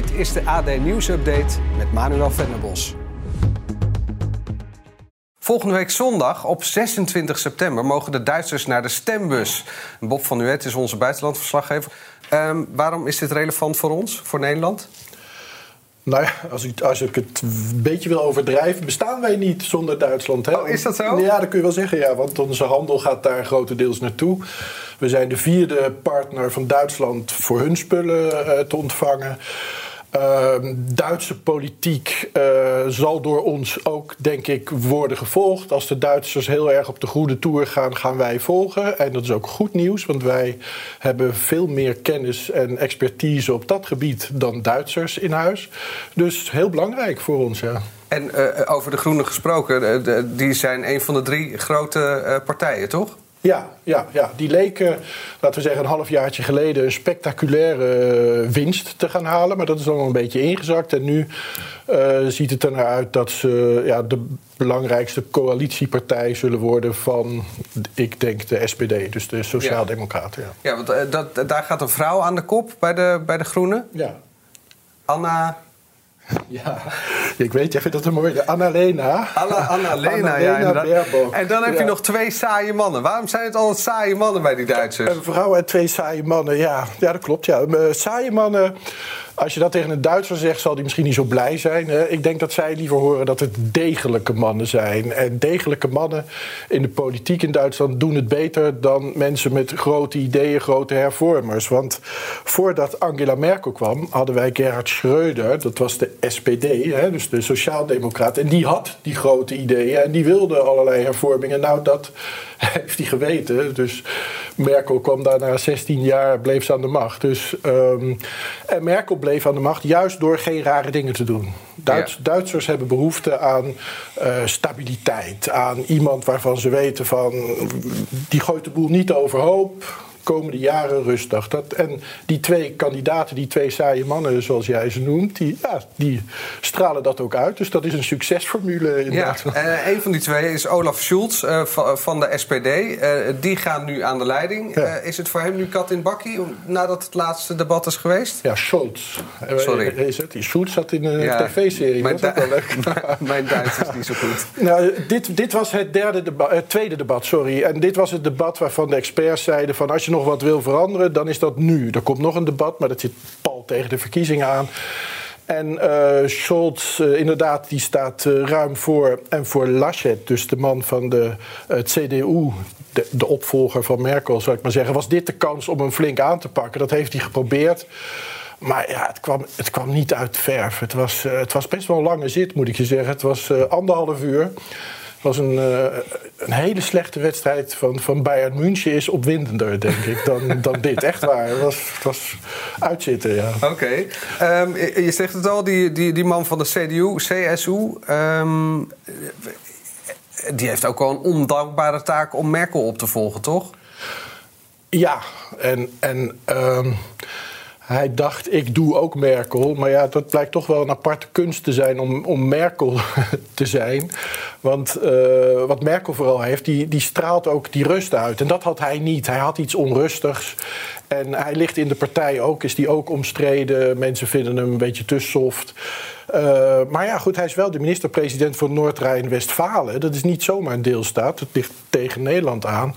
Dit is de AD Nieuws Update met Manuel Venderbos. Volgende week zondag op 26 september mogen de Duitsers naar de stembus. Bob van Nuet is onze buitenlandverslaggever. Um, waarom is dit relevant voor ons, voor Nederland? Nou ja, als ik, als ik het een beetje wil overdrijven, bestaan wij niet zonder Duitsland. Hè? Oh, is dat zo? Ja, dat kun je wel zeggen, ja. Want onze handel gaat daar grotendeels naartoe. We zijn de vierde partner van Duitsland voor hun spullen uh, te ontvangen. Uh, Duitse politiek uh, zal door ons ook, denk ik, worden gevolgd. Als de Duitsers heel erg op de goede toer gaan, gaan wij volgen. En dat is ook goed nieuws, want wij hebben veel meer kennis en expertise op dat gebied dan Duitsers in huis. Dus heel belangrijk voor ons, ja. En uh, over de Groenen gesproken, die zijn een van de drie grote partijen, toch? Ja, ja, ja, die leken, laten we zeggen, een halfjaartje geleden een spectaculaire winst te gaan halen. Maar dat is dan een beetje ingezakt. En nu uh, ziet het er naar uit dat ze ja, de belangrijkste coalitiepartij zullen worden van, ik denk, de SPD, dus de Sociaaldemocraten. Ja, ja want uh, dat, daar gaat een vrouw aan de kop bij de, bij de Groenen. Ja. Anna ja, ik weet, jij vindt dat een mooie. Annalena. Anna, Annalena, ja, inderdaad. En dan heb je nog twee saaie mannen. Waarom zijn het altijd saaie mannen bij die Duitsers? Een vrouw en twee saaie mannen, ja. Ja, dat klopt, ja. Uh, saaie mannen... Als je dat tegen een Duitser zegt, zal die misschien niet zo blij zijn. Ik denk dat zij liever horen dat het degelijke mannen zijn. En degelijke mannen in de politiek in Duitsland doen het beter dan mensen met grote ideeën, grote hervormers. Want voordat Angela Merkel kwam, hadden wij Gerhard Schröder, dat was de SPD, dus de Sociaaldemocraat. En die had die grote ideeën en die wilde allerlei hervormingen. Nou, dat heeft hij geweten. Dus Merkel kwam daar na 16 jaar, bleef ze aan de macht. Dus, um, en Merkel bleef aan de macht juist door geen rare dingen te doen. Duits, ja. Duitsers hebben behoefte aan uh, stabiliteit. Aan iemand waarvan ze weten van... die gooit de boel niet overhoop komende jaren rustig. Dat, en die twee kandidaten, die twee saaie mannen, zoals jij ze noemt, die, ja, die stralen dat ook uit. Dus dat is een succesformule in ja, uh, een van die twee is Olaf Schulz uh, van de SPD. Uh, die gaat nu aan de leiding. Ja. is het voor hem nu kat in bakkie nadat het laatste debat is geweest? Ja, Scholz. Sorry. Is het? Die Schulz zat in een ja, tv-serie. Mijn, dat wel leuk. mijn Duits is niet zo goed. Nou, dit, dit was het, derde debat, het tweede debat, sorry. En dit was het debat waarvan de experts zeiden van als je nog wat wil veranderen, dan is dat nu. Er komt nog een debat, maar dat zit pal tegen de verkiezingen aan. En uh, Scholz, uh, inderdaad, die staat uh, ruim voor. En voor Laschet, dus de man van de CDU, de, de, opvolger van Merkel, zou ik maar zeggen, was dit de kans om hem flink aan te pakken. Dat heeft hij geprobeerd. Maar ja, het kwam, het kwam niet uit verf. Het was, het was best wel een lange zit, moet ik je zeggen. Het was anderhalf uur was een, uh, een hele slechte wedstrijd van, van Bayern München is opwindender, denk ik, dan, dan dit. Echt waar. Het was, het was uitzitten, ja. Oké. Okay. Um, je zegt het al, die, die, die man van de CDU, CSU... Um, die heeft ook wel een ondankbare taak om Merkel op te volgen, toch? Ja, en... en um, hij dacht, ik doe ook Merkel. Maar ja, dat blijkt toch wel een aparte kunst te zijn om, om Merkel te zijn. Want uh, wat Merkel vooral heeft, die, die straalt ook die rust uit. En dat had hij niet. Hij had iets onrustigs. En hij ligt in de partij ook, is die ook omstreden. Mensen vinden hem een beetje te soft. Uh, maar ja, goed, hij is wel de minister-president van Noord-Rijn-Westfalen. Dat is niet zomaar een deelstaat. Het ligt tegen Nederland aan.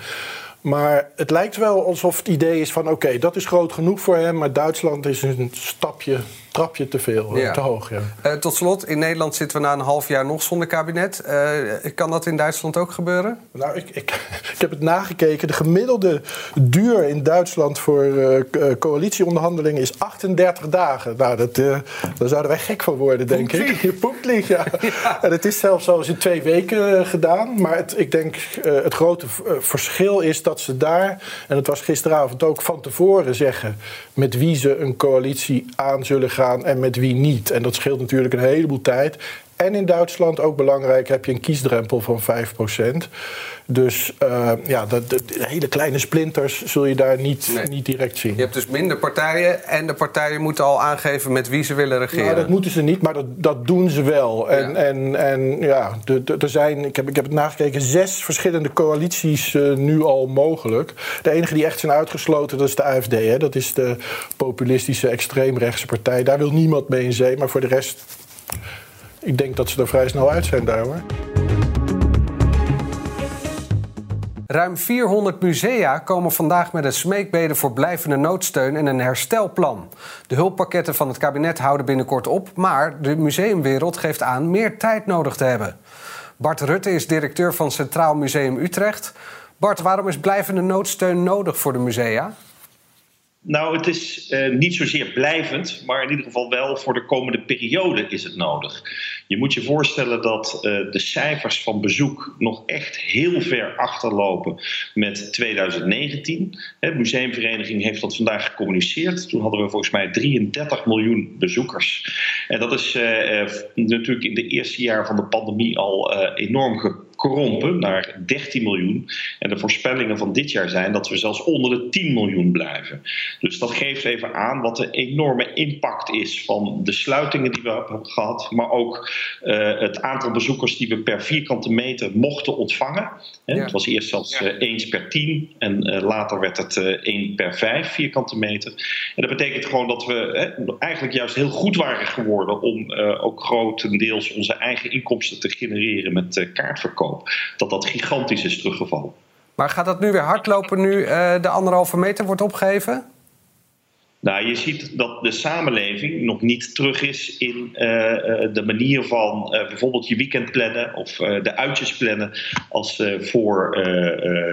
Maar het lijkt wel alsof het idee is van oké, dat is groot genoeg voor hem, maar Duitsland is een stapje trapje te veel, Ja. te hoog. Ja. Eh, tot slot, in Nederland zitten we na een half jaar nog zonder kabinet. Eh, kan dat in Duitsland ook gebeuren? Nou, ik, ik, ik heb het nagekeken. De gemiddelde duur in Duitsland voor eh, eh, coalitieonderhandelingen is 38 dagen. Nou, dat, eh, daar zouden wij gek van worden, denk ik. Je poeptlieg, ja. En het is zelfs al eens in twee weken eh, gedaan. Maar het, ik denk eh, het grote eh, verschil is dat ze daar, en het was gisteravond ook van tevoren zeggen met wie ze een coalitie aan zullen gaan en met wie niet. En dat scheelt natuurlijk een heleboel tijd. En in Duitsland, ook belangrijk, heb je een kiesdrempel van 5%. Dus eh, ja, de, de- de hele kleine splinters zul je daar niet, Nee. niet direct zien. Je hebt dus minder partijen en de partijen moeten al aangeven met wie ze willen regeren. Nou, dat moeten ze niet, maar dat, dat doen ze wel. En Ja. ja, en, en, ja er zijn, ik heb, ik heb het nagekeken, zes verschillende coalities eh, nu al mogelijk. De enige die echt zijn uitgesloten, dat is de AFD. Hè? Dat is de populistische extreemrechtse partij. Daar wil niemand mee in zee, maar voor de rest... Ik denk dat ze er vrij snel uit zijn daar, hoor. Ruim 400 musea komen vandaag met een smeekbede voor blijvende noodsteun en een herstelplan. De hulppakketten van het kabinet houden binnenkort op, maar de museumwereld geeft aan meer tijd nodig te hebben. Bart Rutte is directeur van Centraal Museum Utrecht. Bart, waarom is blijvende noodsteun nodig voor de musea? Nou, het is eh, niet zozeer blijvend, maar in ieder geval wel voor de komende periode is het nodig. Je moet je voorstellen dat eh, de cijfers van bezoek nog echt heel ver achterlopen met 2019. Hè, De museumvereniging heeft dat vandaag gecommuniceerd. Toen hadden we volgens mij 33 miljoen bezoekers. En dat is eh, natuurlijk in de eerste jaar van de pandemie al enorm gekrompen naar 13 miljoen. En de voorspellingen van dit jaar zijn dat we zelfs onder de 10 miljoen blijven. Dus dat geeft even aan wat de enorme impact is van de sluitingen die we hebben gehad, maar ook eh, het aantal bezoekers die we per vierkante meter mochten ontvangen. Hè, Ja. Het was eerst zelfs eh, 1 per 10 en eh, later werd het eh 1 per 5 vierkante meter. En dat betekent gewoon dat we eigenlijk juist heel goed waren geworden om ook grotendeels onze eigen inkomsten te genereren met eh, Dat dat gigantisch is teruggevallen. Maar gaat dat nu weer hardlopen nu eh, de anderhalve meter wordt opgeheven? Nou, je ziet dat de samenleving nog niet terug is in eh, eh, de manier van eh, bijvoorbeeld je weekend plannen of de uitjes plannen als voor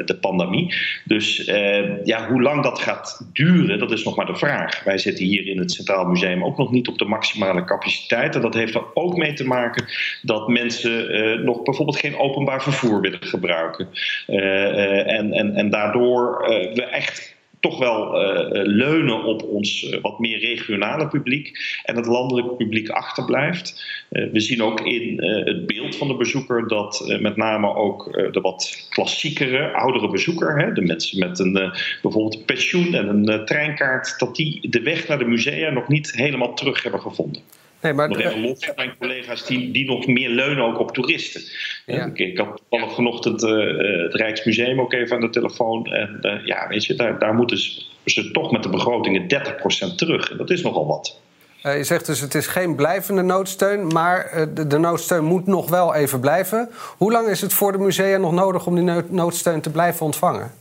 de pandemie. Dus ja, hoe lang dat gaat duren, dat is nog maar de vraag. Wij zitten hier in het Centraal Museum ook nog niet op de maximale capaciteit. En dat heeft er ook mee te maken dat mensen nog bijvoorbeeld geen openbaar vervoer willen gebruiken. En, en, en daardoor we echt toch wel eh, leunen op ons eh, wat meer regionale publiek en het landelijk publiek achterblijft. Eh, we zien ook in eh, het beeld van de bezoeker dat eh, met name ook eh, de wat klassiekere, oudere bezoeker, hè, de mensen met een, eh, bijvoorbeeld een pensioen en een eh, treinkaart, dat die de weg naar de musea nog niet helemaal terug hebben gevonden. Nee, maar Nog even los van mijn collega's die, die nog meer leunen ook op toeristen. Ja. Ik, ik had toevallig vanochtend eh, eh, het Rijksmuseum ook even aan de telefoon. En eh, ja, weet je, daar, daar moeten ze, ze toch met de begrotingen 30% terug. En dat is nogal wat. Je zegt dus het is geen blijvende noodsteun, maar de, de noodsteun moet nog wel even blijven. Hoe lang is het voor de musea nog nodig om die nood- noodsteun te blijven ontvangen?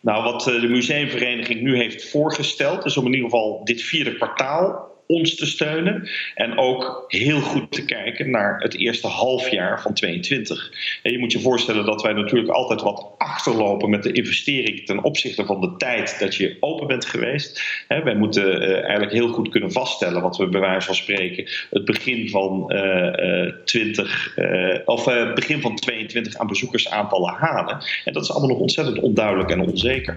Nou, wat de museumvereniging nu heeft voorgesteld, is om in ieder geval dit vierde kwartaal ons te steunen. En ook heel goed te kijken naar het eerste halfjaar van 22. En je moet je voorstellen dat wij natuurlijk altijd wat achterlopen met de investering ten opzichte van de tijd dat je open bent geweest. Hè, wij moeten eh, eigenlijk heel goed kunnen vaststellen wat we bij wijze van spreken het begin van eh, 20 eh, of eh, begin van 22 aan bezoekersaantallen halen. En dat is allemaal nog ontzettend onduidelijk en onzeker.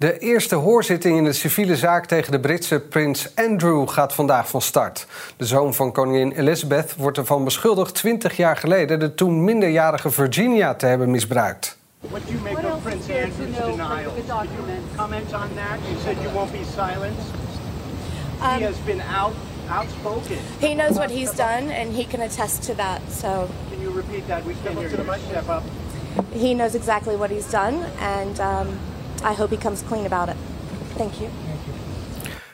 De eerste hoorzitting in de civiele zaak tegen de Britse prins Andrew gaat vandaag van start. De zoon van koningin Elizabeth wordt ervan beschuldigd 20 jaar geleden de toen minderjarige Virginia te hebben misbruikt. What do you make What of Prince Andrew's denial? the documents? Comment on that? You said you won't be silenced. he Um, has been out outspoken. He knows what he's done, and he can attest to that. So Can you repeat that? We can't hear you. Step up. he knows exactly what he's done, and um, I hope he comes clean about it. Thank you.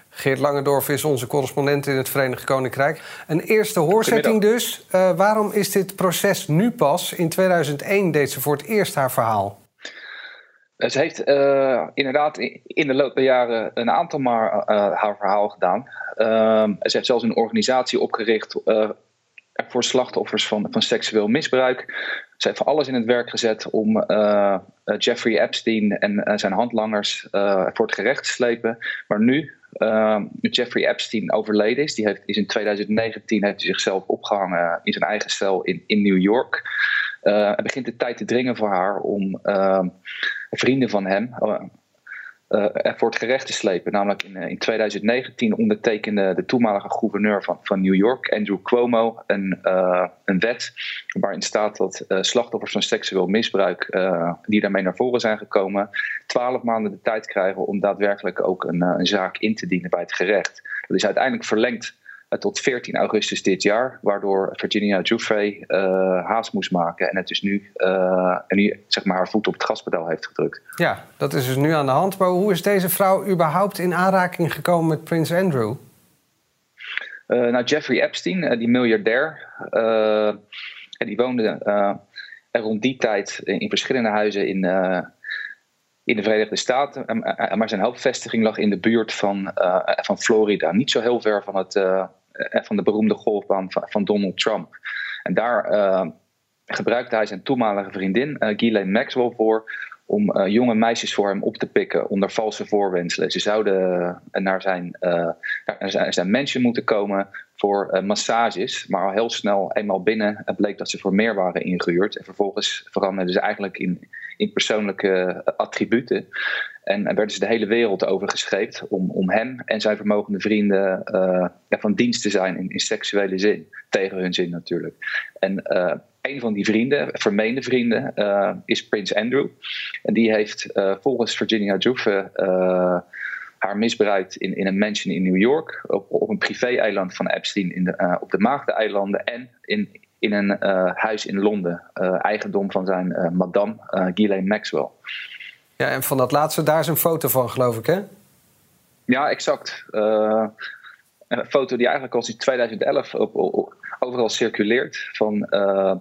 Geert Langendorf is onze correspondent in het Verenigd Koninkrijk. Een eerste hoorzitting dus. Eh, waarom is dit proces nu pas? In 2001 deed ze voor het eerst haar verhaal. Ze heeft uh, inderdaad in de loop der jaren een aantal maar uh, haar verhaal gedaan. Uh, ze heeft zelfs een organisatie opgericht voor slachtoffers van, van seksueel misbruik. Ze heeft alles in het werk gezet om Jeffrey Epstein en zijn handlangers voor het gerecht te slepen. Maar nu, Jeffrey Epstein overleden is, die heeft, is in 2019 heeft hij zichzelf opgehangen in zijn eigen cel in, in New York. Er begint de tijd te dringen voor haar om vrienden van hem voor het gerecht te slepen. Namelijk in, in 2019 ondertekende de toenmalige gouverneur van, van New York, Andrew Cuomo, een, een wet waarin staat dat slachtoffers van seksueel misbruik, die daarmee naar voren zijn gekomen, twaalf maanden de tijd krijgen om daadwerkelijk ook een, een zaak in te dienen bij het gerecht. Dat is uiteindelijk verlengd eh, tot 14 augustus dit jaar, waardoor Virginia Giuffre uh, haast moest maken en het dus nu, uh, en nu zeg maar, haar voet op het gaspedaal heeft gedrukt. Ja, dat is dus nu aan de hand. Maar hoe is deze vrouw überhaupt in aanraking gekomen met Prins Andrew? Uh, nou, Jeffrey Epstein, die miljardair, die woonde rond die tijd in verschillende huizen in, in de Verenigde Staten. Maar zijn hoofdvestiging lag in de buurt van, van Florida. Niet zo heel ver van het, eh, van de beroemde golfbaan van, Donald Trump. En daar uh, gebruikte hij zijn toenmalige vriendin, uh, Maxwell, voor om jonge meisjes voor hem op te pikken onder valse voorwenselen. Ze zouden naar, zijn, naar zijn mansion moeten komen voor massages, maar al heel snel eenmaal binnen bleek dat ze voor meer waren ingehuurd. En vervolgens veranderden ze eigenlijk in, in persoonlijke attributen. En, werden ze de hele wereld over gescheept om, om hem en zijn vermogende vrienden ja, van dienst te zijn in, in, seksuele zin. Tegen hun zin natuurlijk. En uh, een van die vrienden, vermeende vrienden, is Prins Andrew. En die heeft volgens Virginia Giuffre haar misbruikt in, in een mansion in New York. Op, op een privé-eiland van Epstein in de, op de Maagdeneilanden. En in, in een huis in Londen. eigendom van zijn madame Ghislaine Maxwell. Ja, en van dat laatste, daar is een foto van, geloof ik, hè? Ja, exact. Uh, een foto die eigenlijk al sinds 2011 op, overal circuleert. Van, uh,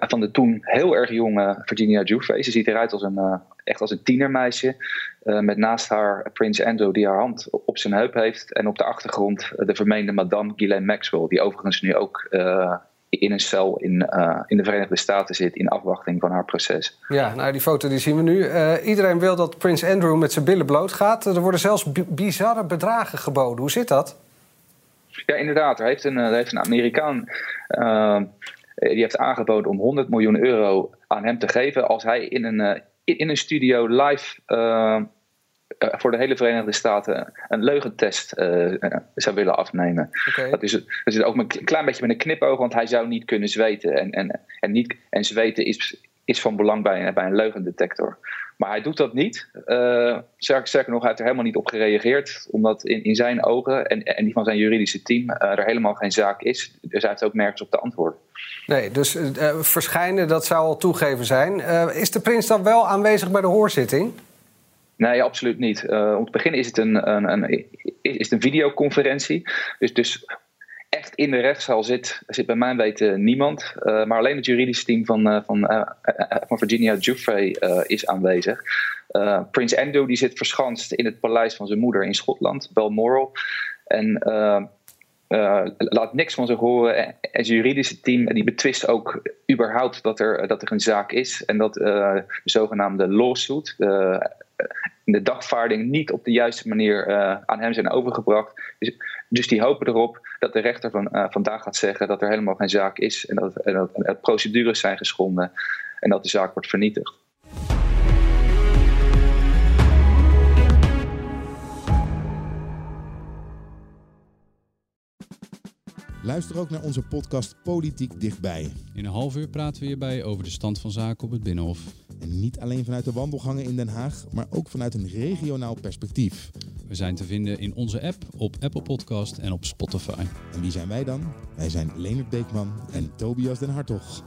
van de toen heel erg jonge Virginia Giuffre. Ze ziet eruit als een, echt als een tienermeisje. met naast haar Prins Enzo die haar hand op zijn heup heeft. En op de achtergrond de vermeende madame Ghislaine Maxwell. Die overigens nu ook in een cel in, uh, in de Verenigde Staten zit in afwachting van haar proces. Ja, nou die foto die zien we nu. Uh, iedereen wil dat Prins Andrew met zijn billen bloot gaat. Er worden zelfs bizarre bedragen geboden. Hoe zit dat? Ja, inderdaad. Er heeft een, er heeft een Amerikaan uh, die heeft aangeboden om 100 miljoen euro aan hem te geven als hij in een, in een studio live eh, voor de hele Verenigde Staten een leugentest uh, zou willen afnemen. Dat, is, dat is ook een klein beetje met een knipoog, want hij zou niet kunnen zweten. En, en, en, niet, en zweten is, is van belang bij, bij een leugendetector. Maar hij doet dat niet. Uh, sterker, nog, hij heeft er helemaal niet op gereageerd. Omdat in, in zijn ogen en, en die van zijn juridische team er helemaal geen zaak is. Dus hij heeft ook nergens op te antwoorden. Nee, dus verschijnen, dat zou al toegeven zijn. is de prins dan wel aanwezig bij de hoorzitting? Nee, absoluut niet. Uh, om te beginnen is het een, een, een, is het een videoconferentie. Dus, dus echt in de rechtszaal zit, zit bij mijn weten niemand. Uh, maar alleen het juridische team van, uh, van, van Virginia Giuffre is aanwezig. Prins Andrew die zit verschanst in het paleis van zijn moeder in Schotland, Balmoral. En laat niks van zich horen. En zijn juridische team die betwist ook überhaupt dat er, dat er een zaak is. En dat de zogenaamde lawsuit, de dagvaarding niet op de juiste manier uh, aan hem zijn overgebracht. Dus, dus, die hopen erop dat de rechter van, uh, vandaag gaat zeggen dat er helemaal geen zaak is en dat, en dat, dat procedures zijn geschonden en dat de zaak wordt vernietigd. Luister ook naar onze podcast Politiek Dichtbij. In een half uur praten we hierbij over de stand van zaken op het Binnenhof. En niet alleen vanuit de wandelgangen in Den Haag, maar ook vanuit een regionaal perspectief. We zijn te vinden in onze app, op Apple Podcast en op Spotify. En wie zijn wij dan? Wij zijn Leonard Beekman en Tobias den Hartog.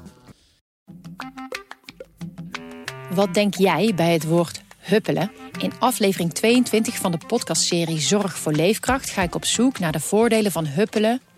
Wat denk jij bij het woord huppelen? In aflevering 22 van de podcastserie Zorg voor Leefkracht ga ik op zoek naar de voordelen van huppelen